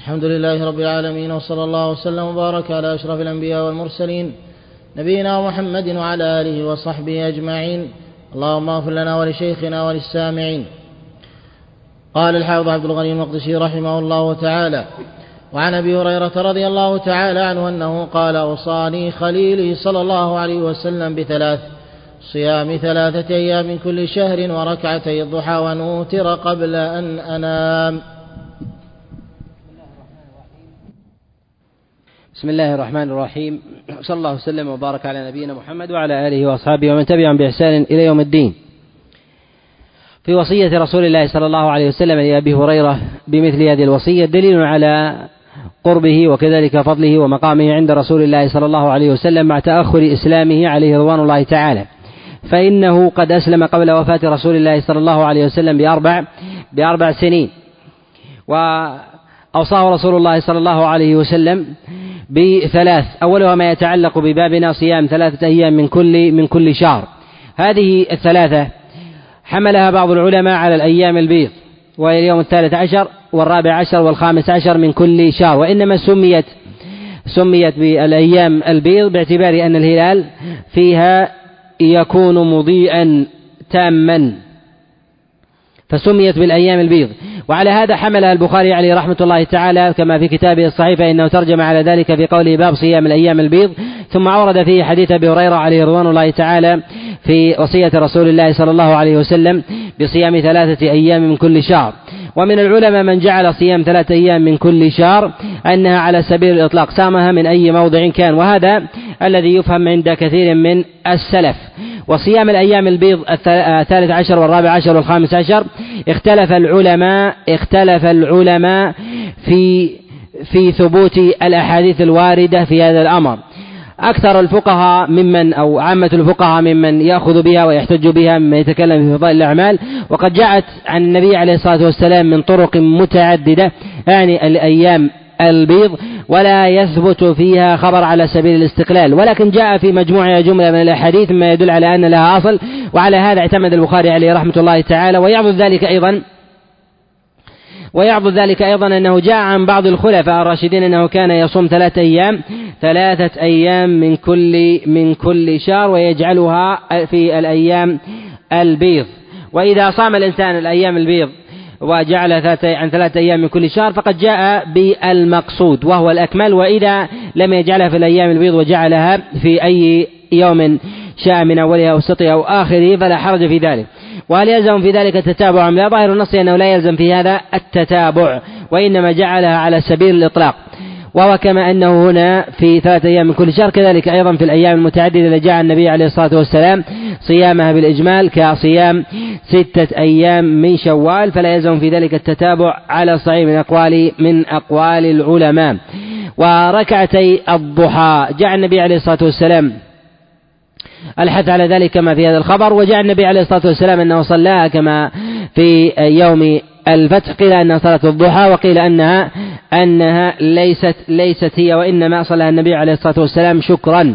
الحمد لله رب العالمين وصلى الله وسلم وبارك على أشرف الأنبياء والمرسلين نبينا محمد وعلى آله وصحبه أجمعين. اللهم اغفر لنا ولشيخنا وللسامعين. قال الحافظ عبد الغني المقدسي رحمه الله تعالى وعن أبي هريرة رضي الله تعالى عنه أنه قال أوصاني خليلي صلى الله عليه وسلم بثلاث صيام ثلاثة أيام من كل شهر وركعتي الضحى وان اوتر قبل أن أنام. بسم الله الرحمن الرحيم. صلى الله وسلم وبارك على نبينا محمد وعلى آله وأصحابه ومن تبعهم بإحسان إلى يوم الدين. في وصية رسول الله صلى الله عليه وسلم لأبي هريرة بمثل هذه الوصية دليل على قربه وكذلك فضله ومقامه عند رسول الله صلى الله عليه وسلم مع تأخر إسلامه عليه رضوان الله تعالى. فإنه قد أسلم قبل وفاة رسول الله صلى الله عليه وسلم بأربع بأربع سنين. وأوصاه رسول الله صلى الله عليه وسلم بثلاث أولها ما يتعلق ببابنا صيام ثلاثة أيام من كل من كل شهر. هذه الثلاثة حملها بعض العلماء على الأيام البيض وهي اليوم الثالث عشر والرابع عشر والخامس عشر من كل شهر وإنما سميت سميت بالأيام البيض باعتبار أن الهلال فيها يكون مضيئا تاما. فسميت بالأيام البيض. وعلى هذا حملها البخاري عليه رحمة الله تعالى كما في كتابه الصحيح فإنه ترجم على ذلك في قوله باب صيام الأيام البيض. ثم أورد فيه حديث أبي هريرة عليه رضوان الله تعالى في وصية رسول الله صلى الله عليه وسلم بصيام ثلاثة أيام من كل شهر. ومن العلماء من جعل صيام ثلاثة أيام من كل شهر أنها على سبيل الإطلاق سامها من أي موضع كان. وهذا الذي يفهم عند كثير من السلف. وصيام الأيام البيض الثالث عشر والرابع عشر والخامس عشر اختلف العلماء اختلف العلماء في في ثبوت الأحاديث الواردة في هذا الأمر. أكثر الفقهاء ممن أو عامة الفقهاء ممن يأخذ بها ويحتج بها ممن يتكلم في فضائل الأعمال. وقد جاءت عن النبي عليه الصلاة والسلام من طرق متعددة يعني الأيام البيض. ولا يثبت فيها خبر على سبيل الاستقلال. ولكن جاء في مجموعها جملة من الأحاديث مما يدل على أن لها أصل وعلى هذا اعتمد البخاري عليه رحمة الله تعالى. ويعضد ذلك أيضا ويعضد ذلك أيضا أنه جاء عن بعض الخلفاء الراشدين أنه كان يصوم ثلاثة أيام ثلاثة أيام من كل من كل شهر ويجعلها في الأيام البيض. وإذا صام الإنسان الأيام البيض وجعل ثلاثة عن ثلاثة أيام من كل شهر فقد جاء بالمقصود وهو الأكمل وإذا لم يجعلها في الأيام البيض وجعلها في أي يوم شاء من أولها أو وسطها أو آخره فلا حرج في ذلك. وهل يلزم في ذلك التتابع أم لا؟ ظاهر النص أنه لا يلزم في هذا التتابع وإنما جعلها على سبيل الإطلاق. وهو كما أنه هنا في ثلاثة أيام من كل شهر كذلك أيضا في الأيام المتعددة التي جاء النبي عليه الصلاة والسلام صيامها بالإجمال كصيام ستة أيام من شوال فلا يلزم في ذلك التتابع على صحيح من أقوال من أقوال العلماء. وركعتي الضحى جاء النبي عليه الصلاة والسلام الحث على ذلك كما في هذا الخبر وجاء النبي عليه الصلاة والسلام أنه صلاها كما في يوم الفتح قيل أنها صلاة الضحى وقيل أنها أنها ليست ليست هي وإنما صلى النبي عليه الصلاة والسلام شكرا.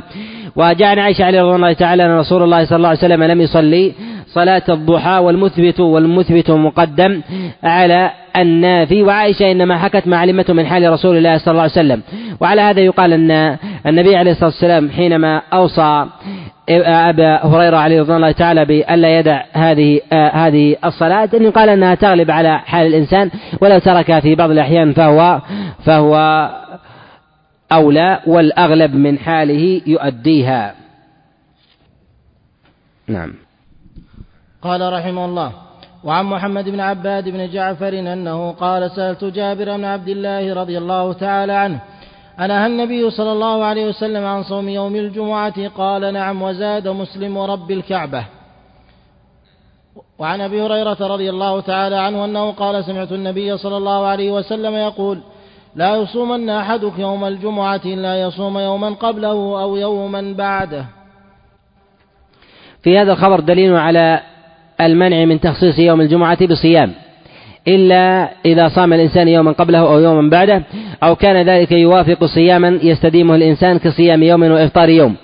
وجاء عن عائشة عليه رضي الله تعالى أن رسول الله صلى الله عليه وسلم لم يصلي صلاة الضحى والمثبت والمثبت مقدم على النافي. وعائشة إنما حكت ما علمته من حال رسول الله صلى الله عليه وسلم. وعلى هذا يقال أن النبي عليه الصلاة والسلام حينما أوصى أبا هريرة عليه رضي الله تعالى بألا يدع هذه آه هذه الصلاة أن قال أنها تغلب على حال الإنسان ولو تركها في بعض الأحيان فهو فهو أولى والأغلب من حاله يؤديها. نعم. قال رحمه الله وعن محمد بن عباد بن جعفر أنه قال سألت جابر بن عبد الله رضي الله تعالى عنه أنهى النبي صلى الله عليه وسلم عن صوم يوم الجمعة قال نعم وزاد مسلم ورب الكعبة؟ وعن أبي هريرة رضي الله تعالى عنه أنه قال سمعت النبي صلى الله عليه وسلم يقول لا يصومن احدكم يوم الجمعة إلا يصوم يوما قبله أو يوما بعده. في هذا الخبر دليل على المنع من تخصيص يوم الجمعة بصيام. إلا إذا صام الإنسان يوما قبله أو يوما بعده أو كان ذلك يوافق صياما يستديمه الإنسان كصيام يوم وإفطار يوم.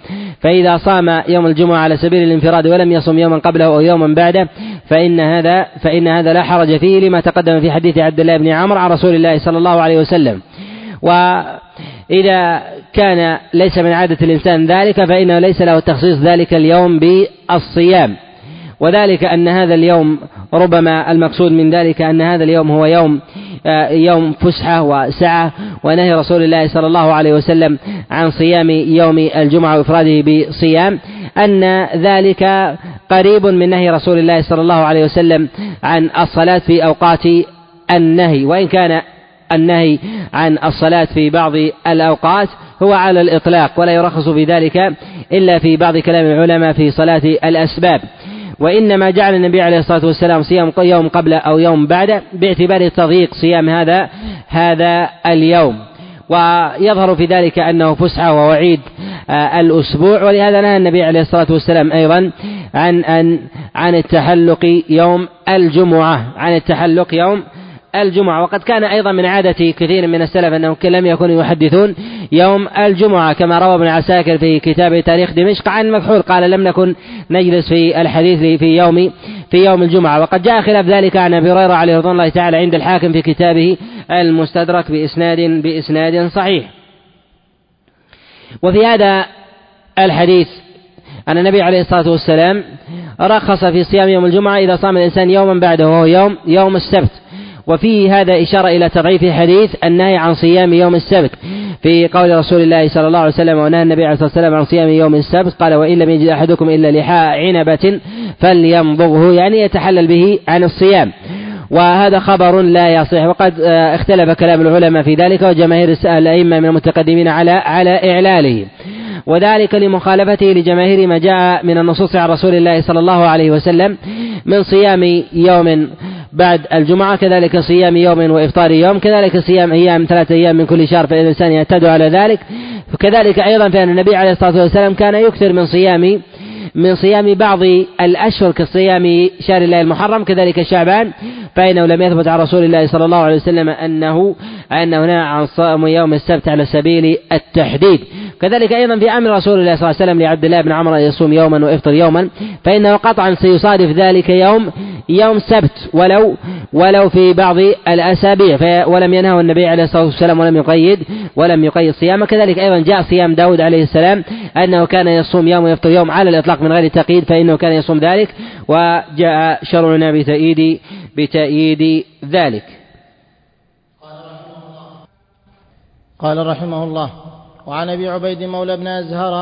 فإذا صام يوم الجمعة على سبيل الانفراد ولم يصم يوما قبله أو يوما بعده فإن هذا فإن هذا لا حرج فيه لما تقدم في حديث عبد الله بن عمرو عن رسول الله صلى الله عليه وسلم. وإذا كان ليس من عادة الإنسان ذلك فإنه ليس له تخصيص ذلك اليوم بالصيام. وذلك أن هذا اليوم ربما المقصود من ذلك أن هذا اليوم هو يوم آه، يوم فسحة وسعة ونهي رسول الله صلى الله عليه وسلم عن صيام يوم الجمعة وإفراده بصيام أن ذلك قريب من نهي رسول الله صلى الله عليه وسلم عن الصلاة في أوقات النهي وإن كان النهي عن الصلاة في بعض الأوقات هو على الإطلاق ولا يرخص في ذلك إلا في بعض كلام العلماء في صلاة الأسباب. وإنما جعل النبي عليه الصلاة والسلام صيام يوم قبل أو يوم بعد باعتبار تضييق صيام هذا هذا اليوم. ويظهر في ذلك أنه فسحة ووعيد آه، الأسبوع. ولهذا نهى النبي عليه الصلاة والسلام أيضا عن أن عن التحلق يوم الجمعة عن التحلق يوم الجمعة. وقد كان أيضا من عادة كثير من السلف أنهم لم يكونوا يحدثون يوم الجمعة كما روى ابن عساكر في كتاب تاريخ دمشق عن مكحول قال لم نكن نجلس في الحديث في يوم في يوم الجمعة. وقد جاء خلاف ذلك عن أبي هريرة عليه رضوان الله تعالى عند الحاكم في كتابه المستدرك بإسناد بإسناد صحيح. وفي هذا الحديث أن النبي عليه الصلاة والسلام رخص في صيام يوم الجمعة إذا صام الإنسان يوما بعده وهو يوم يوم السبت. وفيه هذا إشارة إلى تضعيف حديث النهي عن صيام يوم السبت. في قول رسول الله صلى الله عليه وسلم ونهى النبي عليه الصلاة والسلام عن صيام يوم السبت قال وإن لم يجد أحدكم إلا لحاء عنبة فليمضغه يعني يتحلل به عن الصيام. وهذا خبر لا يصح. وقد آه، اختلف كلام العلماء في ذلك وجماهير الأئمة من المتقدمين على على إعلاله. وذلك لمخالفته لجماهير ما جاء من النصوص عن رسول الله صلى الله عليه وسلم من صيام يوم بعد الجمعة كذلك صيام يوم وإفطار يوم كذلك صيام أيام ثلاثة أيام من كل شهر فإن الإنسان يعتاد على ذلك. وكذلك أيضا فإن النبي عليه الصلاة والسلام كان يكثر من صيام من صيام بعض الأشهر كصيام شهر الله المحرم كذلك شعبان فإنه لم يثبت عن رسول الله صلى الله عليه وسلم أنه أنه نهى عن صوم يوم السبت على سبيل التحديد. كذلك أيضا في أمر رسول الله صلى الله عليه وسلم لعبد الله بن عمر أن يصوم يوما ويفطر يوما فإنه قطعا سيصادف ذلك يوم يوم سبت ولو ولو في بعض الأسابيع ولم ينهه النبي عليه الصلاة والسلام ولم يقيد ولم يقيد صيامه. كذلك أيضا جاء صيام داود عليه السلام أنه كان يصوم يوم ويفطر يوم على الإطلاق من غير تقييد فإنه كان يصوم ذلك وجاء شرعنا بتأييد بتأييد ذلك. قال رحمه الله وعن أبي عبيد مولى بن أزهر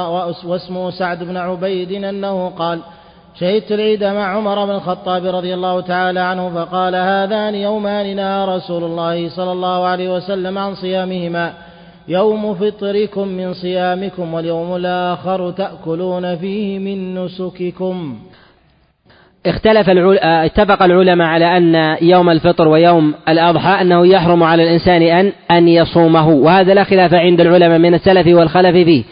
واسمه سعد بن عبيد أنه قال شهدت العيد مع عمر بن الخطاب رضي الله تعالى عنه فقال هذان يومان نهى رسول الله صلى الله عليه وسلم عن صيامهما. يوم فطركم من صيامكم واليوم الآخر تأكلون فيه من نسككم. اختلف العل... آه، اتفق العلماء على أن يوم الفطر ويوم الأضحى أنه يحرم على الإنسان أن أن يصومه وهذا لا خلاف عند العلماء من السلف والخلف فيه.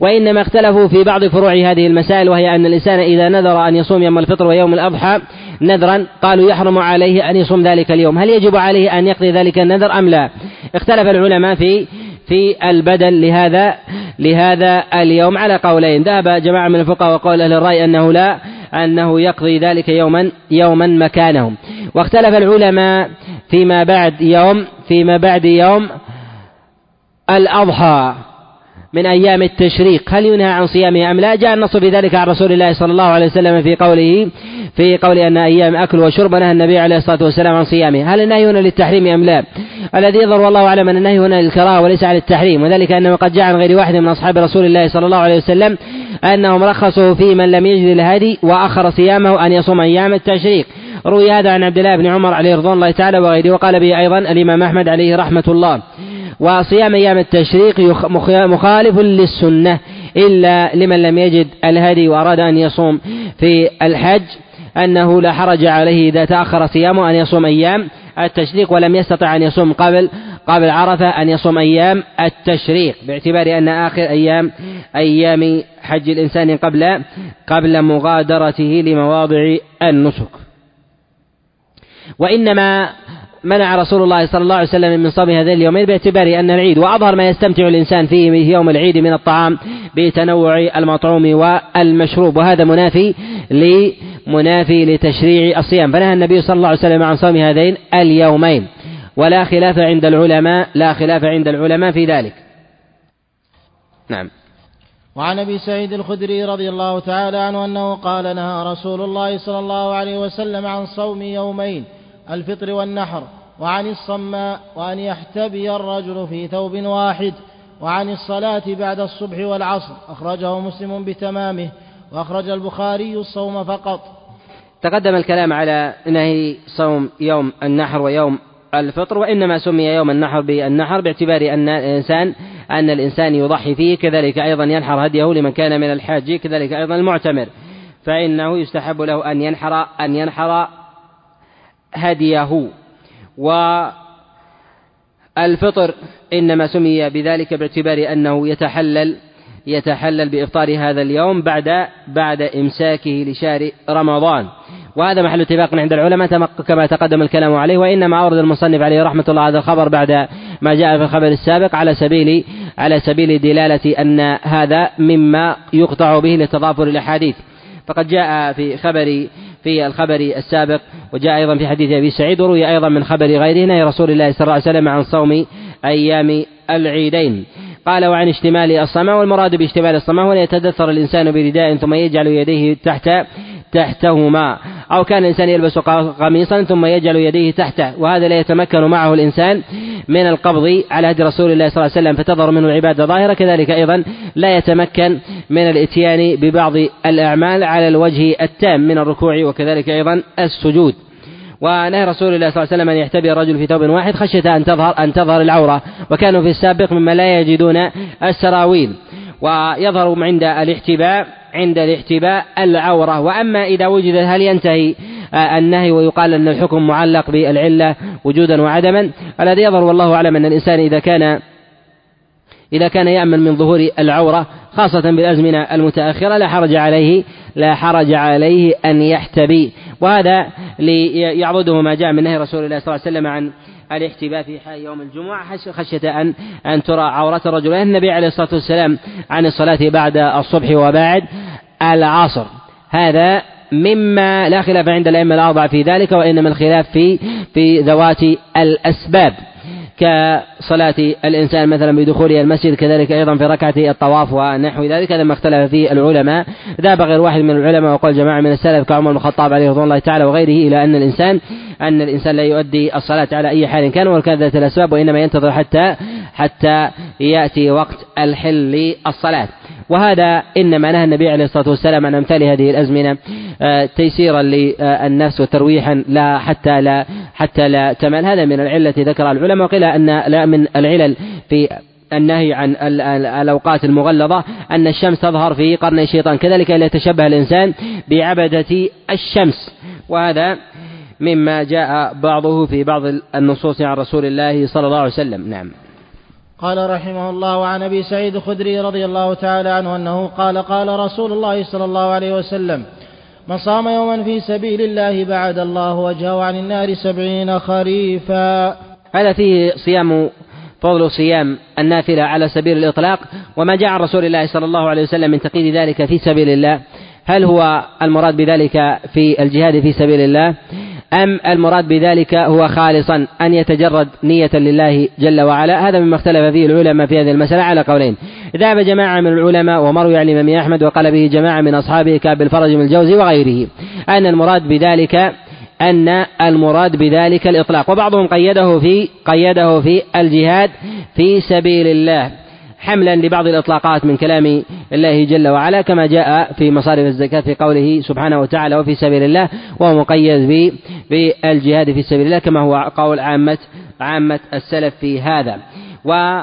وإنما اختلفوا في بعض فروع هذه المسائل وهي أن الإنسان إذا نذر أن يصوم يوم الفطر ويوم الأضحى نذرا قالوا يحرم عليه أن يصوم ذلك اليوم. هل يجب عليه أن يقضي ذلك النذر أم لا؟ اختلف العلماء في في البدل. لهذا لهذا اليوم على قولين. ذهب جماعة من الفقهاء وقول أهل الرأي أنه لا أنه يقضي ذلك يوما يوما مكانهم. واختلف العلماء فيما بعد يوم فيما بعد يوم الأضحى. من أيام التشريق. هل ينهى عن صيامه أم لا؟ جاء النص في ذلك عن رسول الله صلى الله عليه وسلم في قوله في قول أن أيام أكل وشرب نهى النبي عليه الصلاة والسلام عن صيامه. هل النهي هنا للتحريم أم لا؟ الذي يظهر والله أعلم أن النهي هنا للكراهة وليس على التحريم وذلك أنه قد جاء عن غير واحد من أصحاب رسول الله صلى الله عليه وسلم أنهم رخصوا في من لم يجد الهدي وأخر صيامه أن يصوم أيام التشريق. روي هذا عن عبد الله بن عمر عليه رضوان الله تعالى وغيره وقال به أيضا الإمام أحمد عليه رحمة الله. وصيام أيام التشريق مخالف للسنة إلا لمن لم يجد الهدي وأراد أن يصوم في الحج أنه لا حرج عليه إذا تأخر صيامه أن يصوم أيام التشريق ولم يستطع أن يصوم قبل قبل عرفة أن يصوم أيام التشريق باعتبار أن آخر أيام أيام حج الإنسان قبل قبل مغادرته لمواضع النسك. وإنما منع رسول الله صلى الله عليه وسلم من صوم هذين اليومين باعتبار أن العيد وأظهر ما يستمتع الإنسان فيه في يوم العيد من الطعام بتنوع المطعوم والمشروب وهذا منافي منافي لتشريع الصيام. فنهى النبي صلى الله عليه وسلم عن صوم هذين اليومين. ولا خلاف عند العلماء لا خلاف عند العلماء في ذلك. نعم. وعن أبي سعيد الخدري رضي الله تعالى عنه أنه قال نهى رسول الله صلى الله عليه وسلم عن صوم يومين. الفطر والنحر وعن الصماء وأن يحتبي الرجل في ثوب واحد وعن الصلاة بعد الصبح والعصر أخرجه مسلم بتمامه وأخرج البخاري الصوم فقط. تقدم الكلام على نهي صوم يوم النحر ويوم الفطر وإنما سمي يوم النحر بالنحر باعتبار أن الإنسان أن الإنسان يضحي فيه كذلك أيضا ينحر هديه لمن كان من الحاج كذلك أيضا المعتمر. فإنه يستحب له أن ينحر أن ينحر هديه. والفطر إنما سمي بذلك باعتبار أنه يتحلل يتحلل بإفطار هذا اليوم بعد بعد إمساكه لشهر رمضان. وهذا محل اتفاق عند العلماء كما تقدم الكلام عليه. وإنما أورد المصنف عليه رحمة الله هذا الخبر بعد ما جاء في الخبر السابق على سبيل على سبيل دلالة أن هذا مما يقطع به لتضافر الأحاديث فقد جاء في خبر في الخبر السابق وجاء أيضا في حديث أبي سعيد وروي أيضا من خبر غيره نهي رسول الله صلى الله عليه وسلم عن صوم أيام العيدين. قال وعن اشتمال الصمع والمراد باشتمال الصمع هو أن يتدثر الإنسان برداء ثم يجعل يديه تحت تحتهما. أو كان الإنسان يلبس قميصا ثم يجعل يديه تحته. وهذا لا يتمكن معه الإنسان من القبض على هدي رسول الله صلى الله عليه وسلم فتظهر منه العبادة ظاهرة. كذلك أيضا لا يتمكن من الإتيان ببعض الأعمال على الوجه التام من الركوع وكذلك أيضا السجود. ونهى رسول الله صلى الله عليه وسلم أن يحتبي الرجل في ثوب واحد خشية أن تظهر أن تظهر العورة. وكانوا في السابق مما لا يجدون السراويل. ويظهر عند الاحتباء عند الاحتباء العورة. وأما إذا وجد هل ينتهي آه، النهي ويقال أن الحكم معلق بالعلة وجودا وعدما. الذي يظهر والله أعلم أن الإنسان إذا كان إذا كان يأمن من ظهور العورة خاصة بالأزمنة المتأخرة لا حرج عليه لا حرج عليه أن يحتبي. وهذا ليعبده ما جاء من نهي رسول الله صلى الله عليه وسلم عن الاحتباء في حال يوم الجمعة خشية أن أن ترى عورة الرجل النبي عليه الصلاة والسلام عن الصلاة بعد الصبح وبعد العصر. هذا مما لا خلاف عند الأئمة الأربعة في ذلك وإنما الخلاف في في ذوات الأسباب. كصلاة الإنسان مثلا بدخوله المسجد كذلك أيضا في ركعة الطواف ونحو ذلك هذا ما اختلف فيه العلماء. ذهب غير واحد من العلماء وقال جماعة من السلف كعمر بن الخطاب عليه رضوان الله تعالى وغيره إلى أن الإنسان أن الإنسان لا يؤدي الصلاة على أي حال كان ولكان ذات الأسباب وإنما ينتظر حتى حتى يأتي وقت الحل للصلاة. وهذا إنما نهى النبي عليه الصلاة والسلام عن أمثال هذه الأزمنة آه، تيسيرا للنفس وترويحا لا حتى لا حتى لا تمل. هذا من العلة ذكر العلماء. وقيل أن لا من العلل في النهي عن الأوقات المغلظة أن الشمس تظهر في قرن الشيطان. كذلك لا يتشبه الإنسان بعبدة الشمس. وهذا مما جاء بعضه في بعض النصوص عن رسول الله صلى الله عليه وسلم. نعم. قال رحمه الله عن أبي سعيد الخدري رضي الله تعالى عنه أنه قال قال رسول الله صلى الله عليه وسلم من صام يوما في سبيل الله بعد الله وجهه عن النار سبعين خريفا. هذا فيه صيام فضل صيام النافلة على سبيل الإطلاق وما جاء عن رسول الله صلى الله عليه وسلم من تقييد ذلك في سبيل الله. هل هو المراد بذلك في الجهاد في سبيل الله؟ أم المراد بذلك هو خالصا أن يتجرد نية لله جل وعلا؟ هذا مما اختلف فيه العلماء في هذه المسألة على قولين. ذهب جماعة من العلماء ومروي عن الإمام أحمد وقال به جماعة من أصحابه كأبي الفرج من الجوزي وغيره. أن المراد بذلك أن المراد بذلك الإطلاق. وبعضهم قيده في قيده في الجهاد في سبيل الله. حملا لبعض الإطلاقات من كلام الله جل وعلا كما جاء في مصارف الزكاة في قوله سبحانه وتعالى وفي سبيل الله وهو مقيد بالجهاد في سبيل الله كما هو قول عامة عامة السلف في هذا. و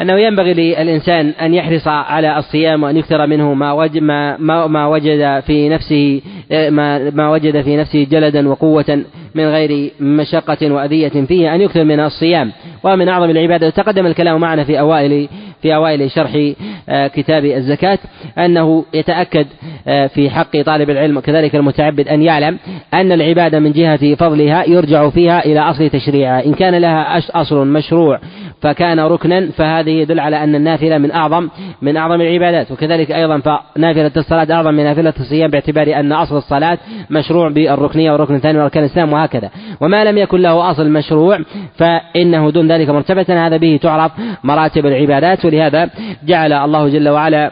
أنه ينبغي للإنسان أن يحرص على الصيام وأن يكثر منه ما وجد ما, ما وجد في نفسه ما, ما وجد في نفسه جلدا وقوة من غير مشقة وأذية فيه أن يكثر من الصيام. ومن أعظم العبادة تقدم الكلام معنا في أوائل في أوائل شرح آه، كتاب الزكاة أنه يتأكد آه، في حق طالب العلم وكذلك المتعبد أن يعلم أن العبادة من جهة فضلها يرجع فيها إلى أصل تشريعها. إن كان لها أصل مشروع فكان ركنا فهذه يدل على أن النافلة من أعظم من أعظم العبادات. وكذلك أيضا فنافلة الصلاة أعظم من نافلة الصيام باعتبار أن أصل الصلاة مشروع بالركنية والركن الثاني وأركان الإسلام وهكذا. وما لم يكن له أصل مشروع فإنه دون ذلك مرتبة. هذا به تعرف مراتب العبادات. ولهذا جعل الله جل وعلا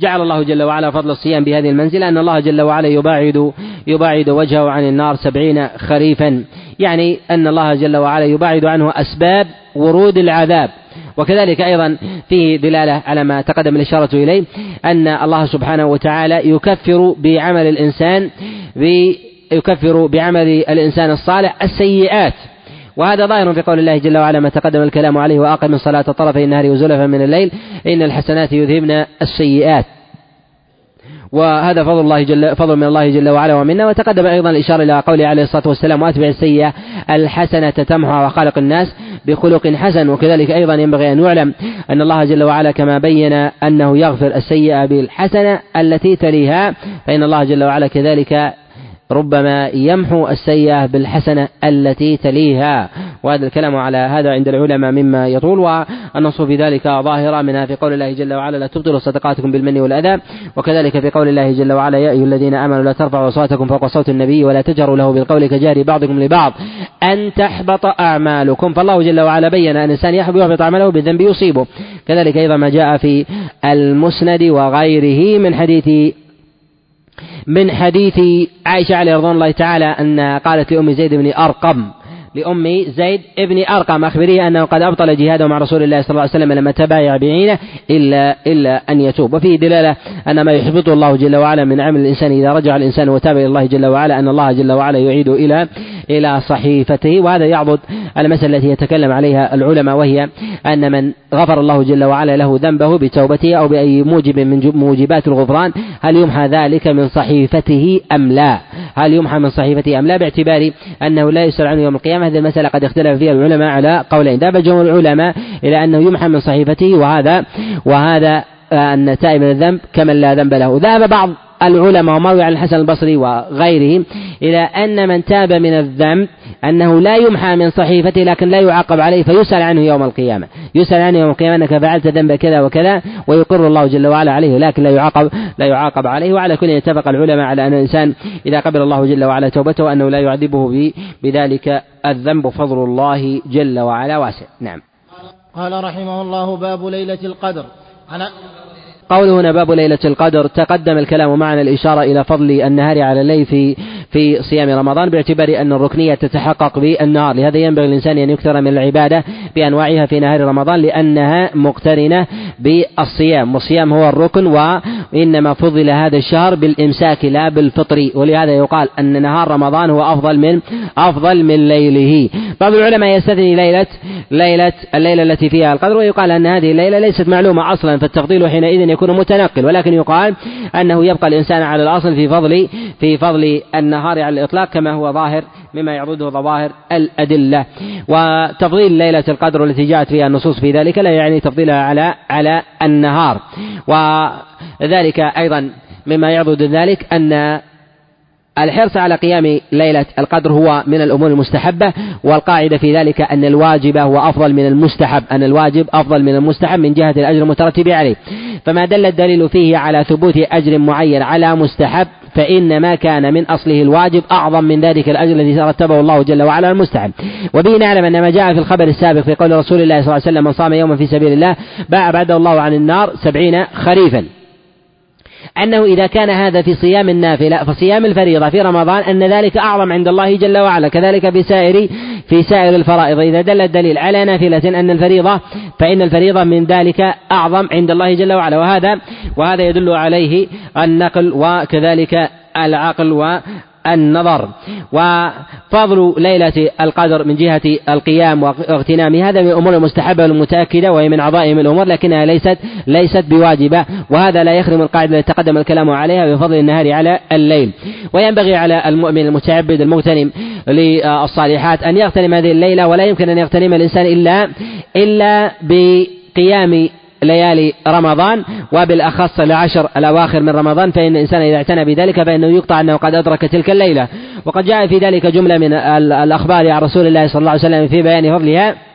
جعل الله جل وعلا فضل الصيام بهذه المنزلة أن الله جل وعلا يباعد يباعد وجهه عن النار سبعين خريفا. يعني أن الله جل وعلا يباعد عنه أسباب ورود العذاب. وكذلك أيضا فيه دلالة على ما تقدم الإشارة إليه أن الله سبحانه وتعالى يكفر بعمل الإنسان يكفر بعمل الإنسان الصالح السيئات. وهذا ظاهر في قول الله جل وعلا ما تقدم الكلام عليه وأقم الصلاة طرفي النهار وزلفا من الليل إن الحسنات يذهبن السيئات. وهذا فضل الله جل فضل من الله جل وعلا ومنا وتقدم أيضا الإشارة إلى قوله عليه الصلاة والسلام وأتبع السيئة الحسنة تمحى وخالق الناس بخلق حسن. وكذلك أيضا ينبغي أن يعلم أن الله جل وعلا كما بين أنه يغفر السيئة بالحسنة التي تليها فإن الله جل وعلا كذلك ربما يمحو السيئة بالحسنة التي تليها. وهذا الكلام على هذا عند العلماء مما يطول والنص في ذلك ظاهرة منها في قول الله جل وعلا لا تبطلوا صدقاتكم بالمن والأذى وكذلك في قول الله جل وعلا يا أيها الذين آمنوا لا ترفعوا أصواتكم فوق صوت النبي ولا تجهروا له بالقول كجار بعضكم لبعض أن تحبط أعمالكم. فالله جل وعلا بين أن الإنسان يحبط عمله بالذنب يصيبه. كذلك أيضا ما جاء في المسند وغيره من حديث من حديث عائشة عليه رضوان الله تعالى أن قالت لأم زيد بن أرقم لأم زيد ابن أرقم أخبريه أنه قد أبطل جهاده مع رسول الله صلى الله عليه وسلم لما تبايع بعينه إلا إلا أن يتوب. وفيه دلالة أن ما يحبطه الله جل وعلا من عمل الإنسان إذا رجع الإنسان وتاب إلى الله جل وعلا أن الله جل وعلا يعيد إلى إلى صحيفته. وهذا يعبد المسألة التي يتكلم عليها العلماء وهي أن من غفر الله جل وعلا له ذنبه بتوبته أو بأي موجب من موجبات الغفران هل يمحى ذلك من صحيفته أم لا؟ هل يمحى من صحيفته أم لا باعتبار أنه لا يسأل عنه يوم القيامة. هذه المسألة قد اختلف فيها العلماء على قولين. ذهب جمهور العلماء إلى أنه يمحى من صحيفته وهذا وهذا أن تائب الذنب كمن لا ذنب له. ذهب بعض العلماء ومروي عن الحسن البصري وغيرهم إلى أن من تاب من الذنب أنه لا يمحى من صحيفته لكن لا يعاقب عليه فيسأل عنه يوم القيامة. يسأل عنه يوم القيامة أنك فعلت ذنب كذا وكذا ويقر الله جل وعلا عليه لكن لا يعاقب لا يعاقب عليه وعلى كل اتفق العلماء على أن الإنسان إذا قبل الله جل وعلا توبته أنه لا يعذبه بذلك الذنب فضل الله جل وعلا واسع. نعم. قال رحمه الله باب ليلة القدر. أنا قوله هنا باب ليلة القدر تقدم الكلام معنا الإشارة إلى فضل النهار على الليل في في صيام رمضان باعتبار أن الركنية تتحقق بالنهار. لهذا ينبغي الإنسان أن يكثر من العبادة بأنواعها في نهار رمضان لأنها مقترنة بالصيام والصيام هو الركن وإنما فضل هذا الشهر بالإمساك لا بالفطر. ولهذا يقال أن نهار رمضان هو أفضل من أفضل من ليله. بعض العلماء يستثني ليلة ليلة الليلة التي فيها القدر ويقال أن هذه الليلة ليست معلومة أصلا فالتفضيل حينئذ يكون متنقل ولكن يقال أنه يبقى الإنسان على الأصل في فضل في فضل النهار على الإطلاق كما هو ظاهر مما يعرضه ظواهر الأدلة. وتفضيل ليلة القدر التي جاءت فيها النصوص في ذلك لا يعني تفضيلها على على النهار. وذلك أيضا مما يعضد ذلك أن الحرص على قيام ليلة القدر هو من الأمور المستحبة والقاعدة في ذلك أن الواجب هو أفضل من المستحب أن الواجب أفضل من المستحب من جهة الأجر المترتب عليه. فما دل الدليل فيه على ثبوت أجر معين على مستحب فإن ما كان من أصله الواجب أعظم من ذلك الأجر الذي رتبه الله جل وعلا المستحب. وبه نعلم أن ما جاء في الخبر السابق في قول رسول الله صلى الله عليه وسلم من صام يوما في سبيل الله باع بعد الله عن النار سبعين خريفا. أنه إذا كان هذا في صيام النافلة فصيام الفريضة في رمضان أن ذلك أعظم عند الله جل وعلا. كذلك في سائر في سائر الفرائض. إذا دل الدليل على نافلة أن الفريضة فإن الفريضة من ذلك أعظم عند الله جل وعلا. وهذا وهذا يدل عليه النقل وكذلك العقل النظر. وفضل ليلة القدر من جهة القيام واغتنام هذا من الأمور المستحبة والمتأكدة وهي من عظائم الأمور لكنها ليست ليست بواجبة. وهذا لا يخرم القاعدة التي تقدم الكلام عليها بفضل النهار على الليل. وينبغي على المؤمن المتعبد المغتنم للصالحات أن يغتنم هذه الليلة ولا يمكن أن يغتنم الإنسان إلا إلا بقيام ليالي رمضان وبالأخص العشر الأواخر من رمضان فإن الإنسان إذا اعتنى بذلك فإنه يقطع أنه قد أدرك تلك الليلة. وقد جاء في ذلك جملة من الأخبار عن رسول الله صلى الله عليه وسلم في بيان فضلها.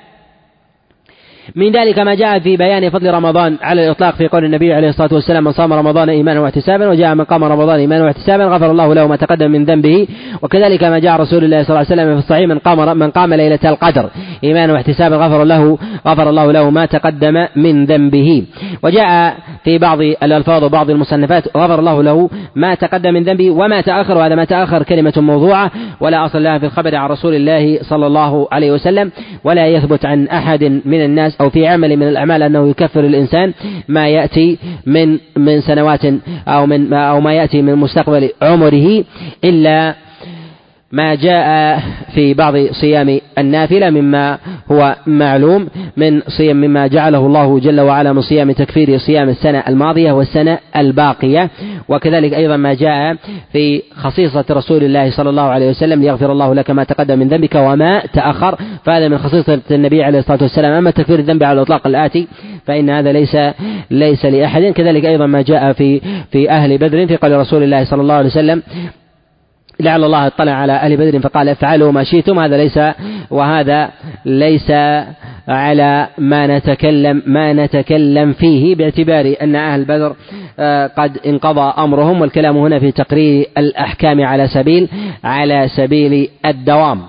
من ذلك ما جاء في بيان فضل رمضان على الإطلاق في قول النبي عليه الصلاة والسلام من صام رمضان إيمانا واحتسابا وجاء من قام رمضان إيمانا واحتسابا غفر الله له ما تقدم من ذنبه. وكذلك ما جاء رسول الله صلى الله عليه وسلم في الصحيح من قام من قام ليلة القدر إيمانا واحتسابا غفر له غفر الله له ما تقدم من ذنبه. وجاء في بعض الألفاظ وبعض المصنفات غفر الله له ما تقدم من ذنبه وما تأخر. وهذا ما تأخر كلمة موضوعة ولا أصل لها في الخبر عن رسول الله صلى الله عليه وسلم ولا يثبت عن أحد من الناس أو في عمل من الأعمال أنه يكفر الإنسان ما يأتي من من سنوات أو من أو ما يأتي من مستقبل عمره إلا ما جاء في بعض صيام النافلة مما هو معلوم من صيام مما جعله الله جل وعلا من صيام تكفير صيام السنة الماضية والسنة الباقية. وكذلك أيضا ما جاء في خصيصة رسول الله صلى الله عليه وسلم ليغفر الله لك ما تقدم من ذنبك وما تأخر. فهذا من خصيصة النبي عليه الصلاة والسلام. أما تكفير الذنب على الإطلاق الآتي فإن هذا ليس ليس لأحد. كذلك أيضا ما جاء في في أهل بدر في قول رسول الله صلى الله عليه وسلم لعل الله اطلع على أهل بدر فقال افعلوا ما شئتم. هذا ليس وهذا ليس على ما نتكلم ما نتكلم فيه باعتبار أن أهل بدر آه، قد انقضى أمرهم والكلام هنا في تقرير الأحكام على سبيل على سبيل الدوام.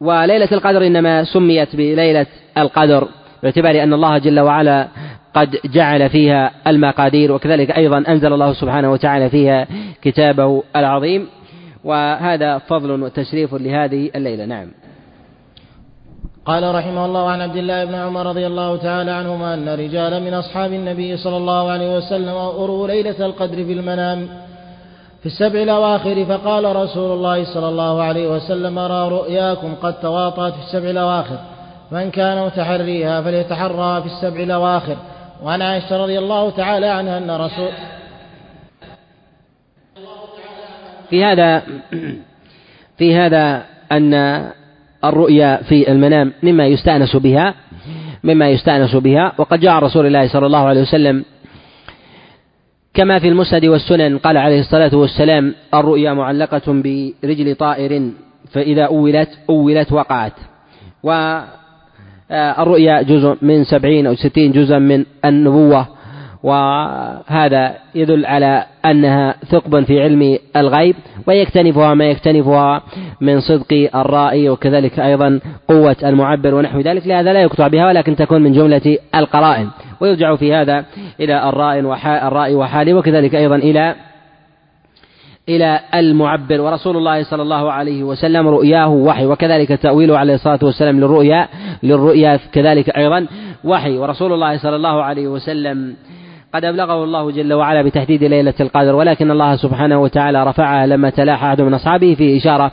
وليلة القدر إنما سميت بليلة القدر باعتبار أن الله جل وعلا قد جعل فيها المقادير وكذلك أيضا أنزل الله سبحانه وتعالى فيها كتابه العظيم. وهذا فضل وتشريف لهذه الليلة. نعم. قال رحمه الله عن عبد الله بن عمر رضي الله تعالى عنهما أن رجالا من أصحاب النبي صلى الله عليه وسلم أروا ليلة القدر في المنام في السبع الأواخر فقال رسول الله صلى الله عليه وسلم أرى رؤياكم قد تواطأت في السبع الأواخر من كان متحريها فليتحرى في السبع الأواخر. وعن عائشة رضي الله تعالى عنها أن رسول في هذا في هذا أن الرؤيا في المنام مما يستأنس بها مما يستأنس بها. وقد جاء رسول الله صلى الله عليه وسلم كما في المسند والسنن قال عليه الصلاة والسلام الرؤيا معلقة برجل طائر فإذا أولت أولت وقعت. و الرؤيا جزء من سبعين أو ستين جزءا من النبوة. وهذا يدل على أنها ثقب في علم الغيب ويكتنفها ما يكتنفها من صدق الرائي وكذلك أيضا قوة المعبر ونحو ذلك. لهذا لا يقطع بها ولكن تكون من جملة القرائن. ويرجع في هذا إلى الرائي وحاله وكذلك أيضا إلى إلى المعبر ورسول الله صلى الله عليه وسلم رؤياه وحي وكذلك تأويله عليه الصلاة والسلام للرؤيا للرؤيا كذلك أيضا وحي ورسول الله صلى الله عليه وسلم قد أبلغه الله جل وعلا بتحديد ليلة القدر ولكن الله سبحانه وتعالى رفعها لما تلاحى أحد من أصحابه في إشارة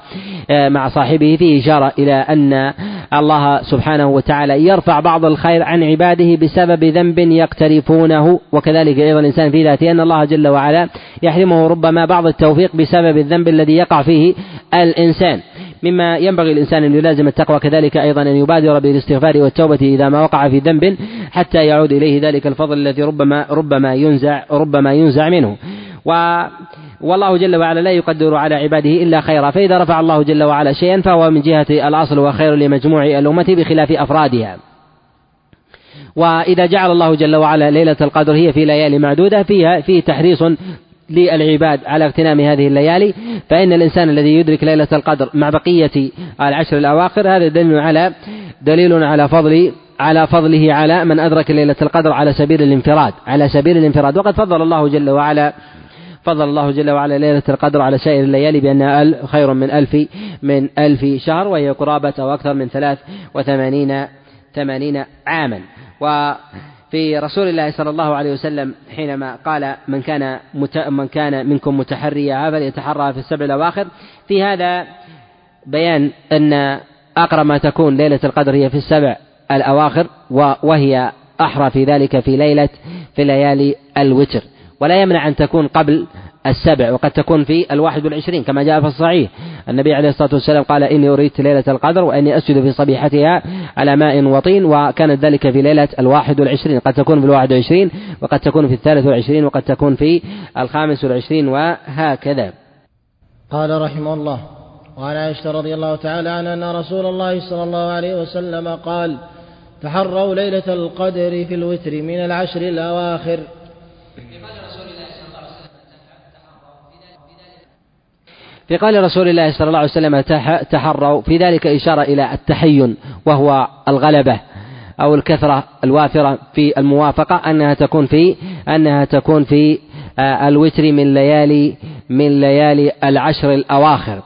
آه، مع صاحبه في إشارة إلى أن الله سبحانه وتعالى يرفع بعض الخير عن عباده بسبب ذنب يقترفونه. وكذلك أيضا الإنسان في ذاته أن الله جل وعلا يحرمه ربما بعض التوفيق بسبب الذنب الذي يقع فيه الإنسان. مما ينبغي الإنسان أن يلازم التقوى كذلك أيضا أن يبادر بالاستغفار والتوبة إذا ما وقع في ذنب حتى يعود إليه ذلك الفضل الذي ربما ربما ينزع ربما ينزع منه. و والله جل وعلا لا يقدر على عباده إلا خيرا فإذا رفع الله جل وعلا شيئا فهو من جهة الأصل وخير لمجموع الأمة بخلاف أفرادها. وإذا جعل الله جل وعلا ليلة القدر هي في ليالي معدودة فيها في تحريص للعباد على اغتنام هذه الليالي فإن الإنسان الذي يدرك ليلة القدر مع بقية العشر الأواخر هذا دليل على دليل على فضل على فضله على من أدرك ليلة القدر على سبيل الانفراد على سبيل الانفراد. وقد فضل الله جل وعلا فضل الله جل وعلا ليلة القدر على سائر الليالي بأنها خير من ألف من ألف شهر وهي قرابة أو أكثر من ثلاث وثمانين ثمانين عاما. وفي رسول الله صلى الله عليه وسلم حينما قال من كان مت... من كان منكم متحريا فليتحرى في السبع الأواخر. في هذا بيان أن أقرب ما تكون ليلة القدر هي في السبع الأواخر وهي أحرى في ذلك في ليلة في ليالي الوتر. ولا يمنع أن تكون قبل السبع وقد تكون في الواحد والعشرين كما جاء في الصحيح. النبي عليه الصلاة والسلام قال إني أريد ليلة القدر وإني أسجد في صبيحتها على ماء وطين وكانت ذلك في ليلة الواحد والعشرين. قد تكون في الواحد والعشرين وقد تكون في الثالث والعشرين وقد تكون في الخامس والعشرين وهكذا. قال رحمه الله وعن عائشة رضي الله تعالى عنها أن رسول الله صلى الله عليه وسلم قال تحروا ليلة القدر في الوتر من العشر الأواخر في قال رسول الله صلى الله عليه وسلم تحروا في ذلك إشارة إلى التحين وهو الغلبة أو الكثرة الوافرة في الموافقة أنها تكون في أنها تكون في آه، الوتر من ليالي من ليالي العشر الأواخر.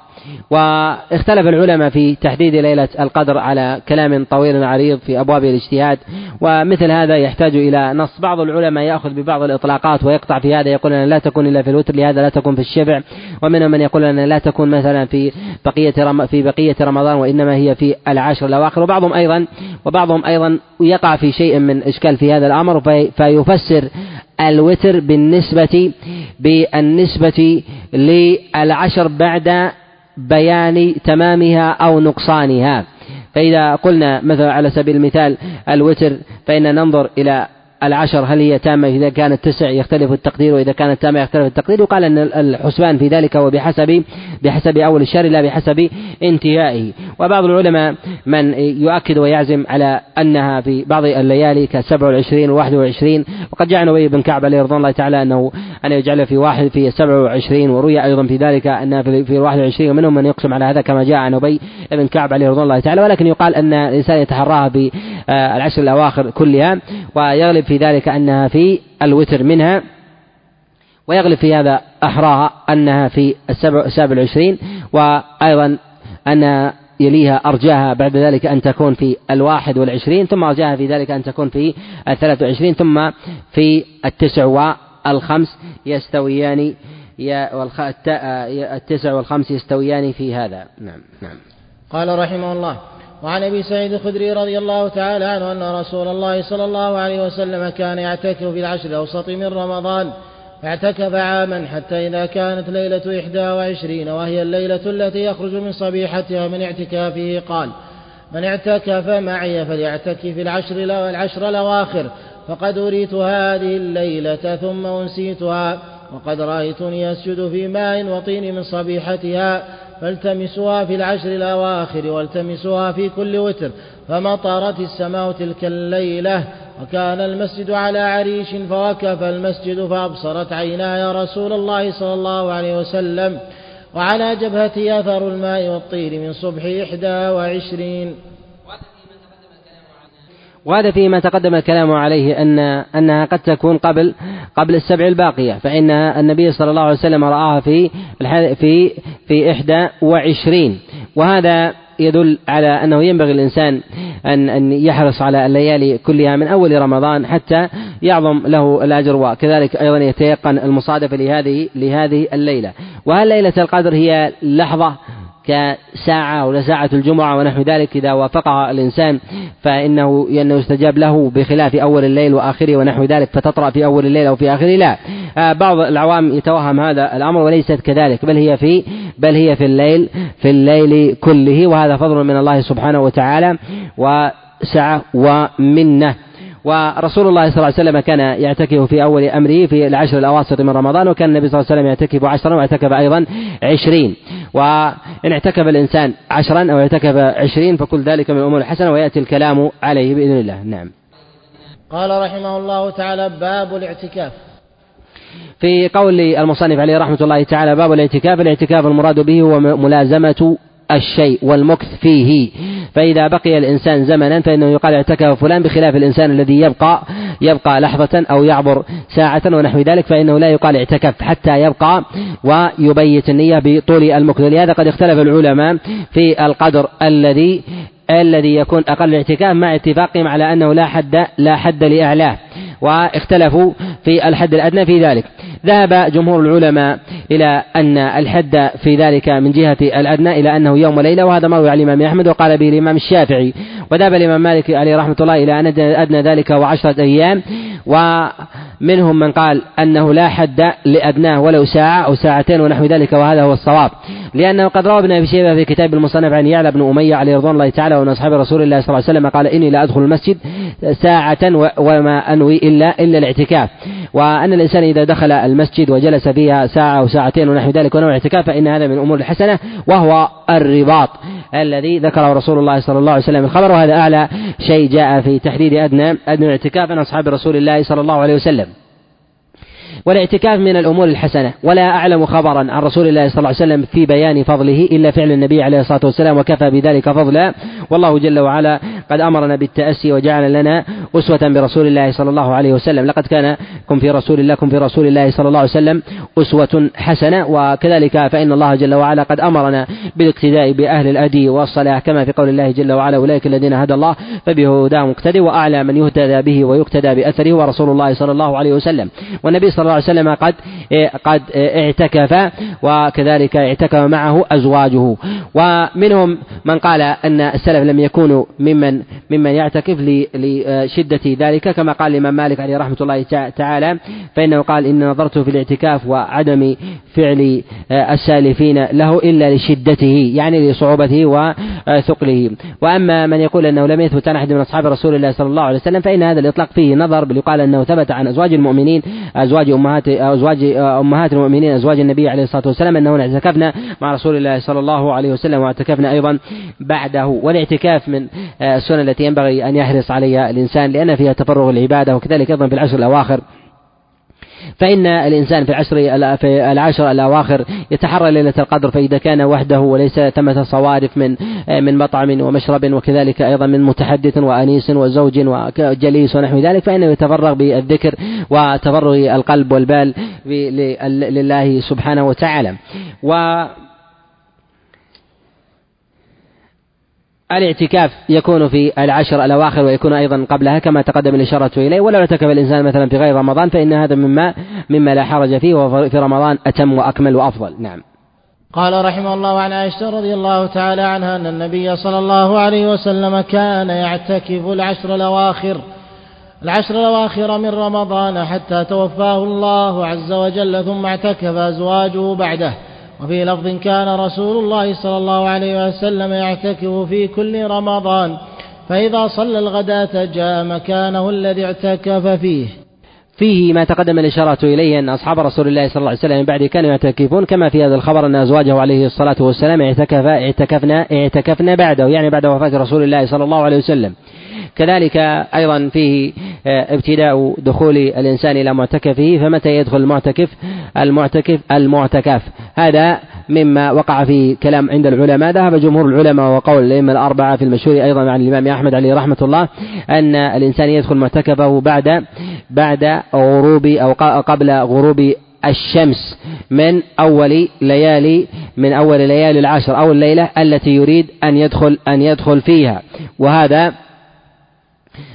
واختلف العلماء في تحديد ليلة القدر على كلام طويل عريض في أبواب الاجتهاد ومثل هذا يحتاج إلى نص. بعض العلماء يأخذ ببعض الإطلاقات ويقطع في هذا يقول أن لا تكون إلا في الوتر لهذا لا تكون في الشبع. ومنهم من يقول أن لا تكون مثلا في بقية رم في بقية رمضان وإنما هي في العشر الأواخر. وبعضهم أيضا وبعضهم أيضا يقع في شيء من إشكال في هذا الأمر في فيفسر الوتر بالنسبة بالنسبة للعشر بعد بيان تمامها أو نقصانها. فإذا قلنا مثلا على سبيل المثال الوتر فإن ننظر إلى العشر هل هي تامة؟ إذا كانت تسع يختلف التقدير وإذا كانت تامة يختلف التقدير. وقال أن الحسبان في ذلك هو بحسب بحسب أول الشهر لا بحسب انتهائه. وبعض العلماء من يؤكد ويعزم على أنها في بعض الليالي كسبع والعشرين وواحد والعشرين وقد جاء أبي بن كعب عليه رضوان الله تعالى أنه أن يجعل في واحد في سبع وعشرين. وروي أيضا في ذلك أنها في, في واحد وعشرين ومنهم من يقسم على هذا كما جاء عن أبي بن كعب عليه رضوان الله تعالى. ولكن يقال أن الإنسان يتحراها في العشر الأواخر كلها ويغلب في ذلك أنها في الوتر منها ويغلب في هذا أحراها أنها في السبع السابع والعشرين وأيضا أن يليها أرجاها بعد ذلك أن تكون في الواحد والعشرين ثم أرجاها في ذلك أن تكون في الثلاث والعشرين ثم في التسع والخمس يستويان التسع والخمس يستويان في هذا. نعم نعم. قال رحمه الله وعن أبي سعيد الخدري رضي الله تعالى عنه أن رسول الله صلى الله عليه وسلم كان يعتكف في العشر الأوسط من رمضان. اعتكف عاما حتى إذا كانت ليلة إحدى وعشرين وهي الليلة التي يخرج من صبيحتها من اعتكافه قال من اعتكف معي فليعتكف العشر العشر الأواخر. فقد أريت هذه الليلة ثم أنسيتها. وقد رأيتني أسجد في ماء وطين من صبيحتها فالتمسوها في العشر الأواخر والتمسوها في كل وتر فمطرت السماء تلك الليلة وكان المسجد على عريش فوقف المسجد فأبصرت عيناي رسول الله صلى الله عليه وسلم وعلى جبهتي أثر الماء والطير من صبح إحدى وعشرين. وهذا فيما تقدم الكلام عليه أن أنها قد تكون قبل قبل السبع الباقية فإن النبي صلى الله عليه وسلم رآها في في في إحدى وعشرين. وهذا يدل على أنه ينبغي الإنسان أن أن يحرص على الليالي كلها من أول رمضان حتى يعظم له الأجر وكذلك أيضا يتيقن المصادفة لهذه لهذه الليلة. وهل ليلة القدر هي لحظة كساعة أو ساعة الجمعة ونحو ذلك إذا وافقها الإنسان فإنه أنه يستجاب له بخلاف أول الليل وآخره ونحو ذلك فتطرأ في أول الليل أو في آخره لا. آه، بعض العوام يتوهم هذا الأمر وليست كذلك بل هي في بل هي في الليل في الليل كله وهذا فضل من الله سبحانه وتعالى وسعة ومنة. ورسول الله صلى الله عليه وسلم كان يعتكف في أول أمره في العشر الأواسط من رمضان وكان النبي صلى الله عليه وسلم يعتكف عشرا واعتكف أيضا عشرين. وإن اعتكف الإنسان عشرا أو اعتكف عشرين فكل ذلك من الأمور الحسنة ويأتي الكلام عليه بإذن الله. نعم. قال رحمه الله تعالى باب الاعتكاف. في قول المصنف عليه رحمة الله تعالى باب الاعتكاف الاعتكاف المراد به هو ملازمة الشيء والمكث فيه. فإذا بقي الإنسان زمنا فإنه يقال اعتكف فلان بخلاف الإنسان الذي يبقى يبقى لحظة أو يعبر ساعة ونحو ذلك فإنه لا يقال اعتكف حتى يبقى ويبيت النية بطول المكث. لهذا قد اختلف العلماء في القدر الذي الذي يكون أقل الاعتكاف مع اتفاقهم على أنه لا حد لا حد لأعلاه واختلفوا في الحد الأدنى في ذلك. ذهب جمهور العلماء إلى أن الحد في ذلك من جهة الأدنى إلى أنه يوم وليلة وهذا مروي عن الإمام أحمد وقال به الإمام الشافعي. وذهب الإمام مالك عليه رحمة الله إلى أن أدنى ذلك وعشرة أيام. ومنهم من قال أنه لا حد لأدناه ولو ساعة أو ساعتين ونحو ذلك وهذا هو الصواب. لأنه قد روى ابن أبي شيبة في كتاب المصنف عن يعلى بن أمية عليه رضوان الله تعالى ومن أصحاب رسول الله صلى الله عليه وسلم قال إني لا أدخل المسجد ساعة وما أنوي إلا إلا الاعتكاف. وأن الإنسان إذا دخل المسجد وجلس فيها ساعة أو ساعتين ونحو ذلك ونوع الاعتكاف فإن هذا من الأمور الحسنة وهو الرباط الذي ذكره رسول الله صلى الله عليه وسلم. الخبر وهذا أعلى شيء جاء في تحديد أدنى أدنى الاعتكاف عن أصحاب رسول الله صلى الله عليه وسلم. والاعتكاف من الأمور الحسنة. ولا أعلم خبرا عن رسول الله صلى الله عليه وسلم في بيان فضله إلا فعل النبي عليه الصلاة والسلام وكفى بذلك فضلا. والله جل وعلا قد أمرنا بالتأسي وجعل لنا أسوة برسول الله صلى الله عليه وسلم. لقد كان كن في رسول الله كن في رسول الله صلى الله عليه وسلم أسوة حسنة وكذلك فإن الله جل وعلا قد أمرنا بالاقتداء بأهل الأدي والصلاة كما في قول الله جل وعلا أولئك الذين هدى الله فبهداه مقتدي وأعلى من يهتدى به ويقتدى بأثره ورسول الله صلى الله عليه وسلم. والنبي صلى الله عليه وسلم قد قد اعتكف وكذلك اعتكف معه أزواجه. ومنهم من قال أن السلف لم يكونوا ممن ممن يعتكف لشدة ذلك. كما قال الإمام مالك عليه رحمة الله تعالى فإنه قال إن نظرت في الاعتكاف وعدم فعل السالفين له إلا لشدته يعني لصعوبته وثقله. وأما من يقول أنه لم يثبت عن أحد من أصحاب رسول الله صلى الله عليه وسلم فإن هذا الإطلاق فيه نظر بل يقال أنه ثبت عن أزواج المؤمنين أزواج أمهات أزواج أمهات المؤمنين أزواج النبي عليه الصلاة والسلام أنهن اعتكفنا مع رسول الله صلى الله عليه وسلم واعتكفنا أيضا بعده. والاعتكاف من السنن التي ينبغي أن يحرص عليها الإنسان لأن فيها تفرغ العبادة وكذلك أيضا في العشر الأواخر. فإن الإنسان في العشر في العشر الأواخر يتحرى ليلة القدر فإذا كان وحده وليس ثمة صوارف من من مطعم ومشرب وكذلك أيضا من متحدث وأنيس وزوج وجليس ونحو ذلك فإنه يتفرغ بالذكر وتفرغ القلب والبال لله سبحانه وتعالى. و الاعتكاف يكون في العشر الأواخر ويكون أيضا قبلها كما تقدم الإشارة إليه. ولو اعتكف الإنسان مثلا في غير رمضان فإن هذا مما مما لا حرج فيه وفي رمضان أتم وأكمل وأفضل. نعم. قال رحمه الله عن عائشة رضي الله تعالى عنها أن النبي صلى الله عليه وسلم كان يعتكف العشر الأواخر العشر الأواخر من رمضان حتى توفاه الله عز وجل ثم اعتكف أزواجه بعده. وفي لفظ كان رسول الله صلى الله عليه وسلم يعتكف في كل رمضان فإذا صلى الغداة جاء مكانه الذي اعتكف فيه. فيه ما تقدم الإشارة إليه أن أصحاب رسول الله صلى الله عليه وسلم بعد كانوا يعتكفون كما في هذا الخبر أن أزواجه عليه الصلاة والسلام اعتكف اعتكفنا اعتكفنا بعده يعني بعد وفاة رسول الله صلى الله عليه وسلم. كذلك أيضا فيه آه، ابتداء دخول الإنسان إلى معتكفه فمتى يدخل المعتكف؟ المعتكف المعتكف. هذا مما وقع في كلام عند العلماء. ذهب جمهور العلماء وقول الأئمة الأربعة في المشهور أيضا عن الإمام أحمد عليه رحمة الله أن الإنسان يدخل معتكفه بعد بعد غروب أو قبل غروب الشمس من أول ليالي من أول ليالي العشر أو الليلة التي يريد أن يدخل أن يدخل فيها. وهذا